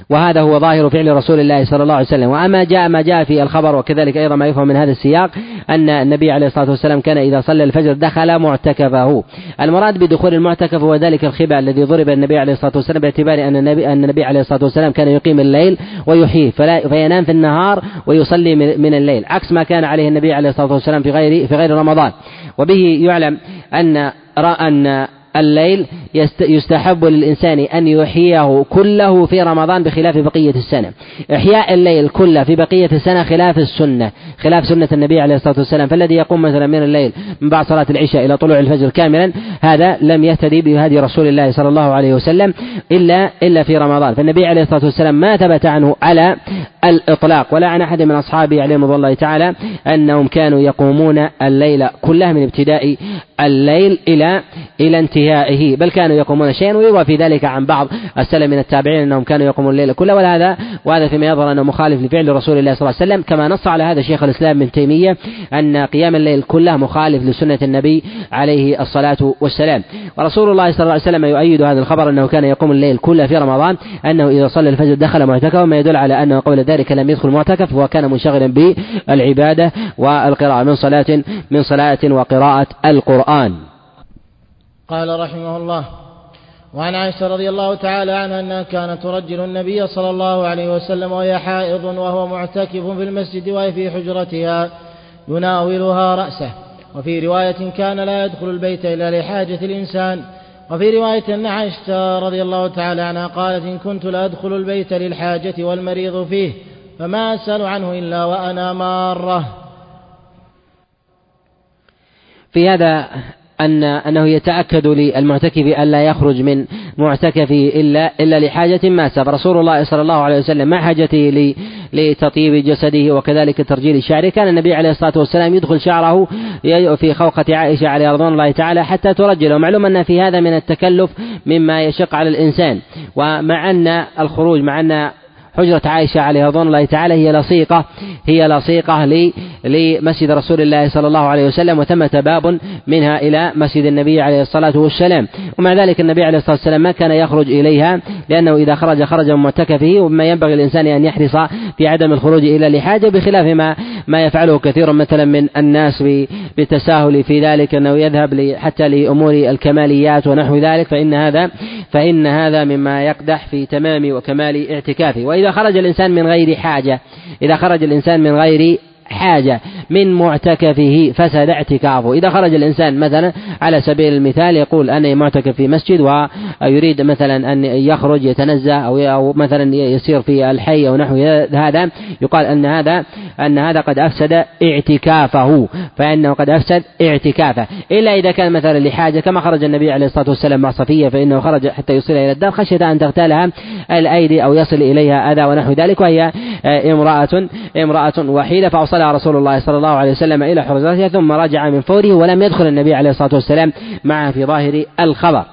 وهذا هو ظاهر فعل رسول الله صلى الله عليه وسلم. وأما جاء ما جاء في الخبر وكذلك أيضا ما يفهم من هذا السياق أن النبي عليه الصلاة والسلام كان إذا صلى الفجر دخل معتكفه. المراد بدخول المعتكف هو ذلك الخباء الذي ضرب النبي عليه الصلاة والسلام باعتبار أن النبي أن النبي عليه الصلاة والسلام كان يقيم الليل ويحييه فلا فينام في النهار ويصلي من الليل عكس ما كان عليه النبي عليه الصلاة والسلام في غير في غير رمضان. وبه يعلم أن أن الليل يستحب للإنسان أن يحييه كله في رمضان بخلاف بقية السنة. إحياء الليل كله في بقية السنة خلاف السنة خلاف سنة النبي عليه الصلاة والسلام. فالذي يقوم مثلا من الليل من بعد صلاة العشاء إلى طلوع الفجر كاملا هذا لم يهتدي بهدي رسول الله صلى الله عليه وسلم إلا إلا في رمضان. فالنبي عليه الصلاة والسلام ما ثبت عنه على الإطلاق. ولا عن أحد من أصحابه عليهم الله تعالى أنهم كانوا يقومون الليل كله من ابتداء الليل إلى إلى انتهائه بل كانوا يقومون شيئا ويروى في ذلك عن بعض السلف من التابعين أنهم كانوا يقومون الليل كله. وهذا وهذا فيما يظهر أنه مخالف لفعل رسول الله صلى الله عليه وسلم. كما نص على هذا شيخ الإسلام ابن تيمية أن قيام الليل كله مخالف لسنة النبي عليه الصلاة والسلام. ورسول الله صلى الله عليه وسلم يؤيد هذا الخبر أنه كان يقوم الليل كله في رمضان أنه إذا صلى الفجر دخل معتكفا ما يدل على أنه قبل ذلك لم يدخل معتكف وكان منشغلا بالعبادة والقراءة من صلاة من صلاة وقراءة القرآن. قال رحمه الله وعن عائشة رضي الله تعالى عنها أنها كانت ترجل النبي صلى الله عليه وسلم وهي حائض وهو معتكف في المسجد وهي في حجرتها يناولها رأسه. وفي رواية كان لا يدخل البيت إلا لحاجة الإنسان. وفي رواية أن عائشة رضي الله تعالى عنها قالت إن كنت لأدخل البيت للحاجة والمريض فيه فما أسأل عنه إلا وأنا مارة. في هذا أن أنه يتأكد للمعتكف ألا يخرج من معتكفه إلا إلا لحاجة ماسة فرسول الله صلى الله عليه وسلم مع حاجته لتطيب جسده وكذلك ترجيل شعره. كان النبي عليه الصلاة والسلام يدخل شعره في خوخة عائشة عليه رضوان الله تعالى حتى ترجل. ومعلوم أن في هذا من التكلف مما يشق على الإنسان. ومع أن الخروج مع أن حجرة عائشة عليه رضوان الله تعالى هي لصيقة هي لصيقة لمسجد رسول الله صلى الله عليه وسلم وثمة باب منها إلى مسجد النبي عليه الصلاة والسلام. ومع ذلك النبي عليه الصلاة والسلام ما كان يخرج إليها لأنه إذا خرج خرج من معتكفه وما ينبغي الإنسان أن يحرص في عدم الخروج إلا لحاجة بخلاف ما ما يفعله كثير مثلا من الناس بالتساهل في ذلك أنه يذهب حتى لأمور الكماليات ونحو ذلك فإن هذا فإن هذا مما يقدح في تمام وكمال اعتكافه. وإذا خرج الإنسان من غير حاجة إذا خرج الإنسان من غير حاجة من معتكفه فسد اعتكافه إذا خرج الإنسان مثلا على سبيل المثال يقول أنا معتكف في مسجد ويريد مثلا أن يخرج يتنزه أو مثلا يسير في الحي أو نحو هذا يقال أن هذا أن هذا قد أفسد اعتكافه فإنه قد أفسد اعتكافه. إلا إذا كان مثلا لحاجة كما خرج النبي عليه الصلاة والسلام مع صفية فإنه خرج حتى يصل إلى الدار خشية أن تغتالها الأيدي أو يصل إليها أذى ونحو ذلك وهي امرأة امرأة وحيدة فأوصلها رسول الله صلى الله عليه وسلم إلى حرزتها ثم رجع من فوره ولم يدخل النبي عليه الصلاة والسلام معه في ظاهر الخبر.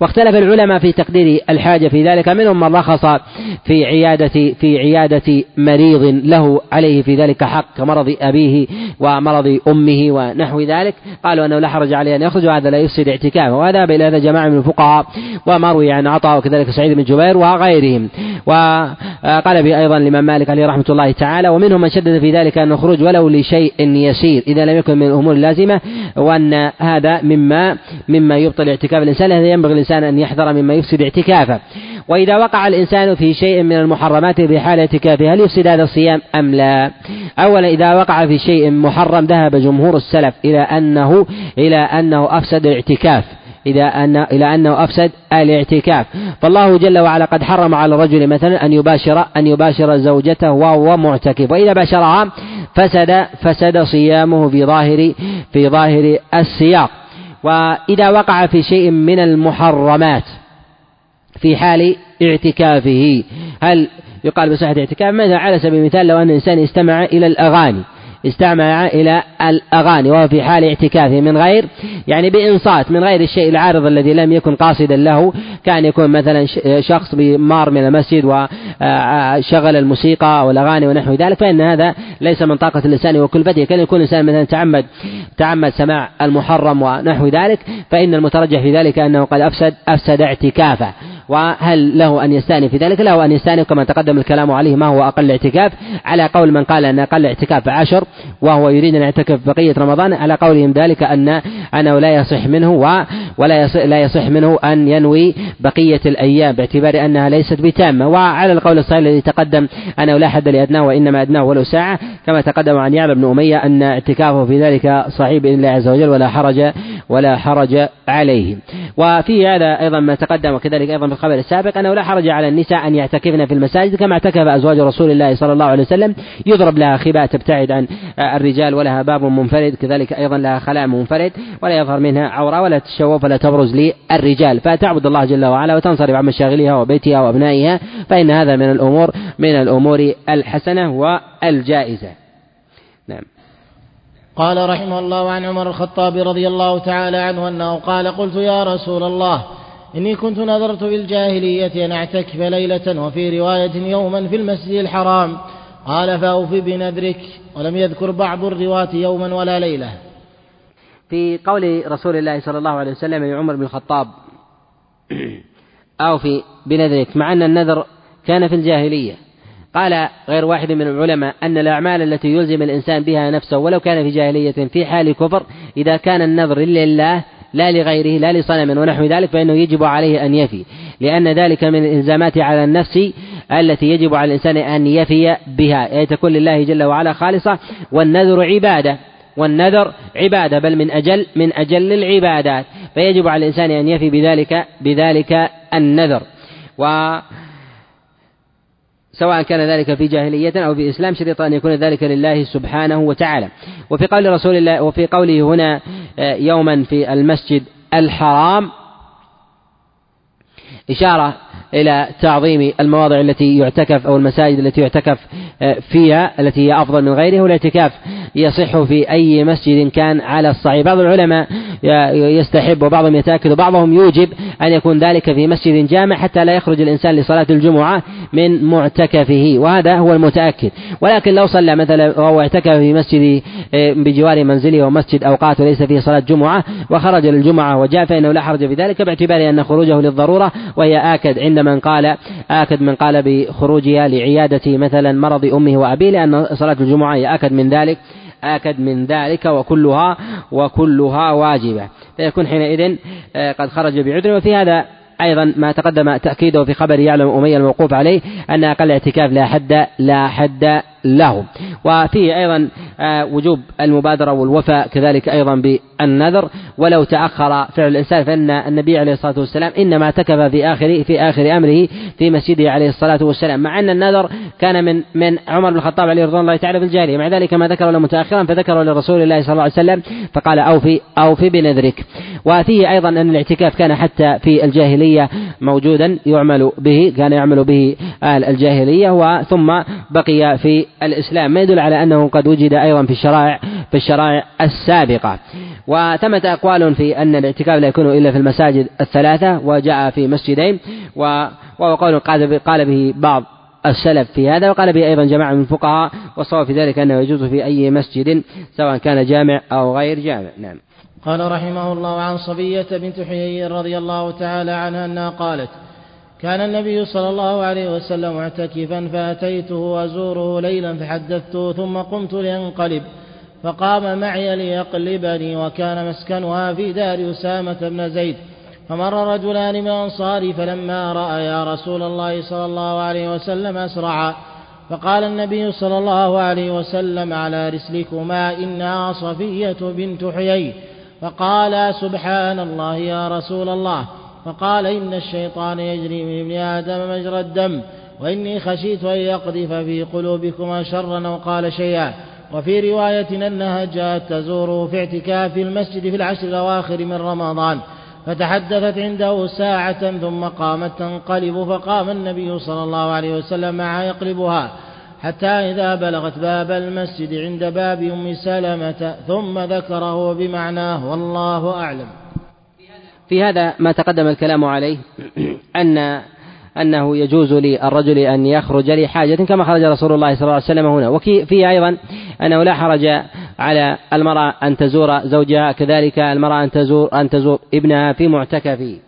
واختلف العلماء في تقدير الحاجة في ذلك منهم من رخص في عيادة في عيادة مريض له عليه في ذلك حق كمرض أبيه ومرض أمه ونحو ذلك. قالوا أنه لا حرج عليه أن يخرج وهذا لا يفسد اعتكافه. وهذا إلى هذا جماعة من الفقهاء وما روي عن عطاء وكذلك سعيد بن جبير وغيرهم. وقال به أيضا الإمام مالك عليه رحمة الله تعالى ومنهم من شدد في ذلك أن الخروج ولو لشيء يسير إذا لم يكن من الأمور اللازمة وأن هذا مما مما يبطل اعتكاف الإنسان ينبغي الإنسان أن يحذر مما يفسد اعتكافه. وإذا وقع الإنسان في شيء من المحرمات في حال اعتكافه هل يفسد هذا الصيام أم لا؟ أولا إذا وقع في شيء محرم ذهب جمهور السلف إلى أنه إلى أنه أفسد الاعتكاف. إذا أن إلى أنه أفسد الاعتكاف. فالله جل وعلا قد حرم على الرجل مثلا أن يباشر أن يباشر زوجته وهو معتكف. وإذا باشرها فسد فسد صيامه في ظاهر في ظاهر السياق. وإذا وقع في شيء من المحرمات في حال اعتكافه هل يقال بصحة اعتكاف؟ مثلا على سبيل المثال لو أن الإنسان استمع إلى الأغاني استمع إلى الأغاني وهو في حال اعتكافه من غير يعني بإنصات من غير الشيء العارض الذي لم يكن قاصدا له. كان يكون مثلا شخص مار من المسجد وشغل الموسيقى والأغاني ونحو ذلك فإن هذا ليس من طاقة الإنسان وكلفته كان يكون الإنسان مثلا تعمد تعمد سماع المحرم ونحو ذلك فإن المترجح في ذلك أنه قد أفسد أفسد اعتكافه. وهل له أن يستأنف في ذلك؟ له أن يستأنف كما تقدم الكلام عليه ما هو أقل اعتكاف على قول من قال أن أقل اعتكاف عشر وهو يريد أن يعتكف بقية رمضان. على قولهم ذلك أن أنه لا يصح منه ولا يصح لا يصح منه أن ينوي بقية الأيام باعتبار أنها ليست بتامة. وعلى القول الصحيح الذي تقدم أنه لا حد لأدناه وإنما أدناه ولو ساعة. كما تقدم عن يعلى بن أمية أن اعتكافه في ذلك صحيح بإذن الله عز وجل ولا حرج ولا حرج عليه. وفي هذا أيضا ما تقدم وكذلك أيضا الخبر السابق أنه لا حرج على النساء أن يعتكفن في المساجد كما اعتكف أزواج رسول الله صلى الله عليه وسلم. يضرب لها خباء تبتعد عن الرجال ولها باب منفرد كذلك أيضا لها خلاء منفرد ولا يظهر منها عورة ولا تشوف ولا تبرز للرجال. فتعبد الله جل وعلا وتنصرف عن مشاغلها وبيتها وأبنائها فإن هذا من الأمور من الأمور الحسنة والجائزة. نعم. قال رحمه الله عن عمر الخطاب رضي الله تعالى عنه أنه قال قلت يا رسول الله إني كنت نذرت في الجاهلية أن أعتكف ليلة وفي رواية يوما في المسجد الحرام. قال فأوف بنذرك ولم يذكر بعض الرواة يوما ولا ليلة. في قول رسول الله صلى الله عليه وسلم لعمر بن الخطاب أوفي بنذرك مع أن النذر كان في الجاهلية. قال غير واحد من العلماء أن الأعمال التي يلزم الإنسان بها نفسه ولو كان في جاهلية في حال كفر إذا كان النذر لله لا لغيره لا لصنم ونحو ذلك فإنه يجب عليه أن يفي. لأن ذلك من الإلزامات على النفس التي يجب على الإنسان أن يفي بها. أي تكون لله جل وعلا خالصة والنذر عبادة. والنذر عبادة بل من أجل من أجل العبادات. فيجب على الإنسان أن يفي بذلك بذلك النذر. و سواء كان ذلك في جاهلية أو في إسلام شريط أن يكون ذلك لله سبحانه وتعالى. وفي قول رسول الله وفي قوله هنا آه، يوما في المسجد الحرام إشارة إلى تعظيم المواضع التي يعتكف أو المساجد التي يعتكف آه، فيها التي هي أفضل من غيرها والاعتكاف يصح في أي مسجد كان على الصعيد. بعض العلماء يستحب وبعضهم يتأكد وبعضهم يوجب أن يكون ذلك في مسجد جامع حتى لا يخرج الإنسان لصلاة الجمعة من معتكفه وهذا هو المتأكد. ولكن لو صلى مثلا وهو اعتكف في مسجد آه، بجوار منزله ومسجد أوقات وليس فيه صلاة جمعة وخرج للجمعة وجاء فإنه لا حرج في ذلك باعتبار أن خروجه للضرورة وهي آكد عند من قال آكد من قال بخروجها لعيادة مثلا مرض أمه وأبيه لأن صلاة الجمعة هي آكد من ذلك آكد من ذلك وكلها وكلها واجبة. فيكون حينئذ آه، قد خرج بعذر وفي هذا أيضا ما تقدم تأكيده في خبر يعلم أمية الموقوف عليه أن أقل اعتكاف لا حد لا حد له. وفيه أيضا آه، وجوب المبادرة والوفاء كذلك أيضا بالنذر. ولو تأخر فعل الإنسان فإن النبي عليه الصلاة والسلام إنما اعتكف في آخر في آخر أمره في مسجده عليه الصلاة والسلام مع أن النذر كان من من عمر بن الخطاب عليه رضوان الله تعالى في الجاهلية مع ذلك ما ذكره له متأخرا فذكره لرسول الله صلى الله عليه وسلم فقال أوفي أوفي بنذرك. وفيه أيضا أن الاعتكاف كان حتى في الجاهلية موجودا يعمل به كان يعمل به أهل الجاهلية وثم بقي في الإسلام ما يدل على أنه قد وجد أيضا في الشرائع في الشرائع السابقة. وثمت أقوال في أن الاعتكاف لا يكون إلا في المساجد الثلاثة وجاء في مسجدين وهو قول قال به بعض السلف في هذا وقال به أيضا جماعة من الفقهاء والصواب في ذلك أنه يجوز في أي مسجد سواء كان جامع أو غير جامع. نعم. قال رحمه الله عن صبية بنت حيي رضي الله تعالى عنها أنها قالت كان النبي صلى الله عليه وسلم معتكفا فأتيته أزوره ليلا فحدثته ثم قمت لأنقلب. فقام معي ليقلبني وكان مسكنها في دار أسامة بن زيد. فمر رجلان من الأنصار فلما رأيا رسول الله صلى الله عليه وسلم أسرعا فقال النبي صلى الله عليه وسلم على رسلكما إنها صفية بنت حيي. فقالا سبحان الله يا رسول الله. فقال إن الشيطان يجري من ابن آدم مجرى الدم وإني خشيت أن يقذف في قلوبكما شرا أو قال شيئا. وفي رواية أنها جاءت تزوره في اعتكاف في المسجد في العشر الأواخر من رمضان فتحدثت عنده ساعة ثم قامت تنقلب فقام النبي صلى الله عليه وسلم معها يقلبها حتى إذا بلغت باب المسجد عند باب أم سلمة ثم ذكره بمعناه والله أعلم. في هذا ما تقدم الكلام عليه أن أنه يجوز للرجل أن يخرج لحاجة كما خرج رسول الله صلى الله عليه وسلم هنا. وفيه أيضا أنه لا حرج على المرأة أن تزور زوجها كذلك المرأة أن تزور أن تزور ابنها في معتكفه.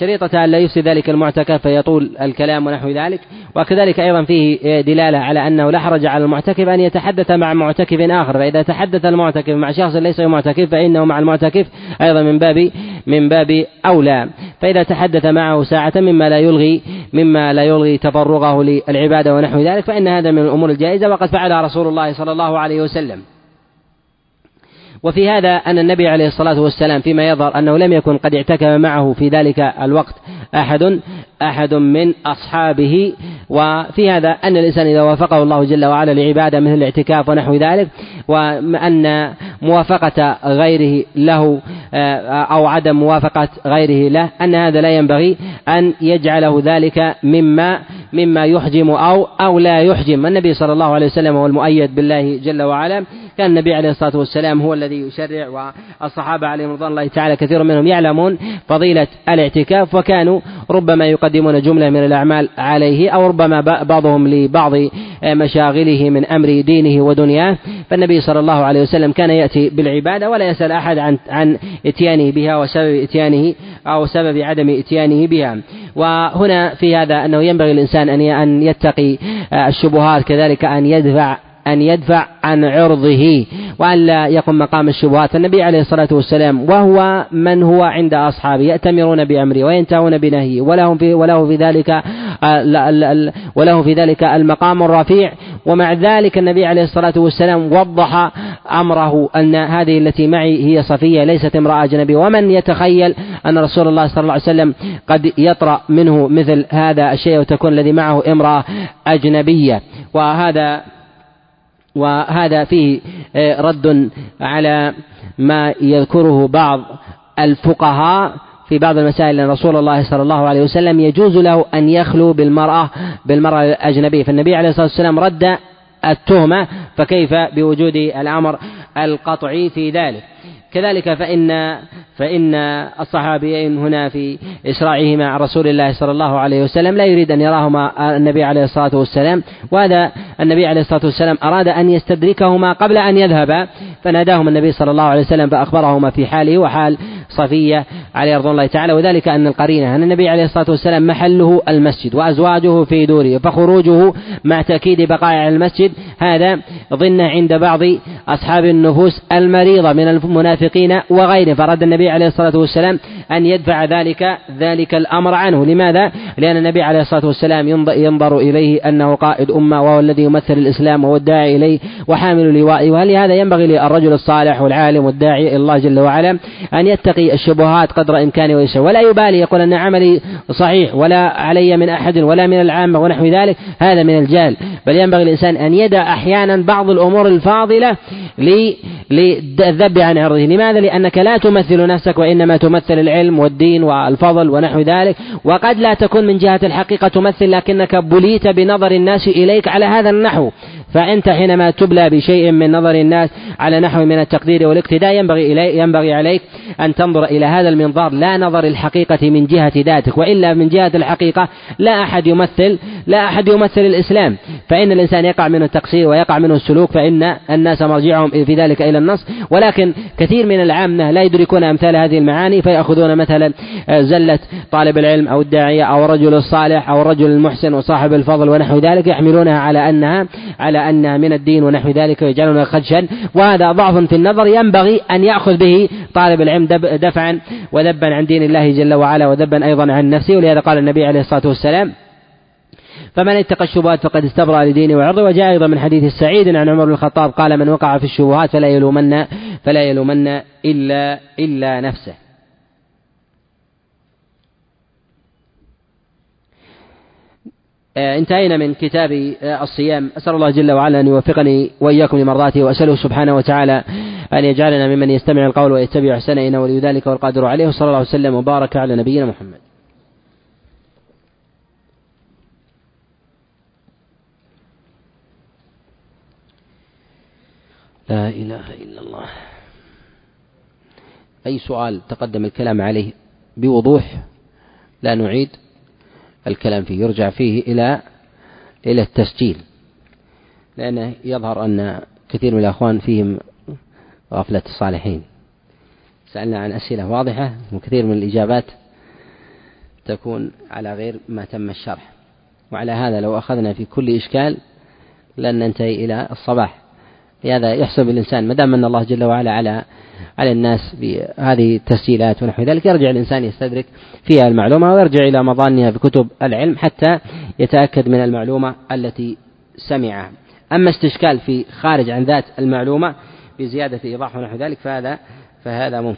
شريطة أن لا يفسد ذلك المعتكف فيطول الكلام ونحو ذلك. وكذلك أيضا فيه دلالة على أنه لا حرج على المعتكف أن يتحدث مع معتكف آخر. فإذا تحدث المعتكف مع شخص ليس معتكف فإنه مع المعتكف أيضا من باب من باب أولى. فإذا تحدث معه ساعة مما لا يلغي مما لا يلغي تفرغه للعبادة ونحو ذلك فإن هذا من الأمور الجائزة. وقد فعلها رسول الله صلى الله عليه وسلم. وفي هذا أن النبي عليه الصلاة والسلام فيما يظهر أنه لم يكن قد اعتكف معه في ذلك الوقت أحد أحد من أصحابه. وفي هذا أن الإنسان إذا وافقه الله جل وعلا لعبادة مثل الاعتكاف ونحو ذلك وأن موافقة غيره له آه، أو عدم موافقة غيره له أن هذا لا ينبغي أن يجعله ذلك مما مما يحجم أو أو لا يحجم. النبي صلى الله عليه وسلم هو المؤيد بالله جل وعلا كان النبي عليه الصلاة والسلام هو الذي يشرع والصحابة عليهم رضوان الله تعالى كثير منهم يعلمون فضيلة الاعتكاف وكانوا ربما يقدمون جملة من الأعمال عليه أو ربما بعضهم لبعض مشاغله من أمر دينه ودنياه. فالنبي صلى الله عليه وسلم كان يأتي بالعبادة ولا يسأل أحد عن عن إتيانه بها وسبب إتيانه أو سبب عدم إتيانه بها. وهنا في هذا أنه ينبغي الإنسان أن أن يتقي الشبهات كذلك أن يدفع أن يدفع عن عرضه وأن لا يقم مقام الشبهات. النبي عليه الصلاة والسلام وهو من هو عند أصحابه يأتمرون بأمره وينتهون بنهيه. ولهم في وله في ذلك وله في ذلك المقام الرفيع. ومع ذلك النبي عليه الصلاة والسلام وضح أمره أن هذه التي معي هي صفية ليست امرأة أجنبية. ومن يتخيل أن رسول الله صلى الله عليه وسلم قد يطرأ منه مثل هذا الشيء وتكون الذي معه امرأة أجنبية. وهذا وهذا فيه آه، رد على ما يذكره بعض الفقهاء في بعض المسائل. أن رسول الله صلى الله عليه وسلم يجوز له أن يخلو بالمرأة بالمرأة الأجنبية. فالنبي عليه الصلاة والسلام رد التهمة فكيف بوجود الأمر القطعي في ذلك؟ كذلك فإن فإن الصحابيين هنا في إسراعهما عن رسول الله صلى الله عليه وسلم لا يريد أن يراهما النبي عليه الصلاة والسلام وهذا النبي عليه الصلاة والسلام أراد أن يستدركهما قبل أن يذهبا فناداهما النبي صلى الله عليه وسلم فأخبرهما في حاله وحال صفية عليه رضوان الله تعالى وذلك أن القرينة أن النبي عليه الصلاة والسلام محله المسجد وأزواجه في دوره فخروجه مع تأكيد بقائع المسجد هذا ظن عند بعض أصحاب النفوس المريضة من المنافقين وغيرهم. فأراد النبي عليه الصلاة والسلام أن يدفع ذلك ذلك الأمر عنه. لماذا؟ لأن النبي عليه الصلاة والسلام ينظر إليه أنه قائد أمة وهو الذي يمثل الإسلام وهو الداعي إليه وحامل لوائه. وهل هذا ينبغي للرجل الصالح والعالم والداعي إلى الله جل وعلا أن يتقي الشبهات قدر إمكانه ويسر ولا يبالي يقول أن عملي صحيح ولا علي من أحد ولا من العامة ونحو ذلك. هذا من الجهل. بل ينبغي الإنسان أن يدع أحيانا بعض الأمور الفاضلة للذب عن عرضه لماذا؟ لأنك لا تمثل نفسك وإنما تمثل العلم والدين والفضل ونحو ذلك. وقد لا تكون من جهة الحقيقة تمثل لكنك بليت بنظر الناس إليك على هذا النحو. فأنت حينما تبلى بشيء من نظر الناس على نحو من التقدير والإقتداء ينبغي إلي ينبغي عليك أن تنظر إلى هذا المنظار لا نظر الحقيقة من جهة ذاتك وإلا من جهة الحقيقة لا أحد يمثل لا أحد يمثل الإسلام. فإن الإنسان يقع منه التقصير ويقع منه السلوك فإن الناس مرجعهم في ذلك إلى النص. ولكن كثير من العامة لا يدركون أمثال هذه المعاني فيأخذون مثلا زلة طالب العلم أو الداعية أو الرجل الصالح أو الرجل المحسن وصاحب الفضل ونحو ذلك يحملونها على أنها على أنها من الدين ونحو ذلك ويجعلونها خدشا. وهذا ضعف في النظر ينبغي أن يأخذ به طالب العلم دفعا. وذبا عن دين الله جل وعلا وذبا أيضا عن نفسه ولهذا قال النبي عليه الصلاة والسلام فمن اتقى الشبهات فقد استبرأ لدينه وعرضه. وجاء أيضا من حديث السعيد عن عمر بن الخطاب قال من وقع في الشبهات فلا يلومن فلا يلومن إلا إلا نفسه آه، انتهينا من كتاب آه، الصيام. أسأل الله جل وعلا أن يوفقني وإياكم لمرضاته وأسأله سبحانه وتعالى أن يجعلنا ممن يستمع القول ويتبع أحسنه إنه ولي ذلك والقادر عليه. وصلى الله وسلم وبارك على نبينا محمد. لا إله إلا الله. أي سؤال تقدم الكلام عليه بوضوح لا نعيد؟ الكلام فيه يرجع فيه إلى إلى التسجيل. لأنه يظهر أن كثير من الأخوان فيهم غفلة الصالحين. سألنا عن أسئلة واضحة وكثير من الإجابات تكون على غير ما تم الشرح. وعلى هذا لو أخذنا في كل إشكال لن ننتهي إلى الصباح. لهذا يحسب الإنسان ما دام أن الله جل وعلا على على الناس بهذه التسجيلات ونحو ذلك يرجع الإنسان يستدرك فيها المعلومة ويرجع إلى مظانها بكتب العلم حتى يتأكد من المعلومة التي سمعها. أما استشكال في خارج عن ذات المعلومة بزيادة إيضاح ونحو ذلك فهذا فهذا ممكن.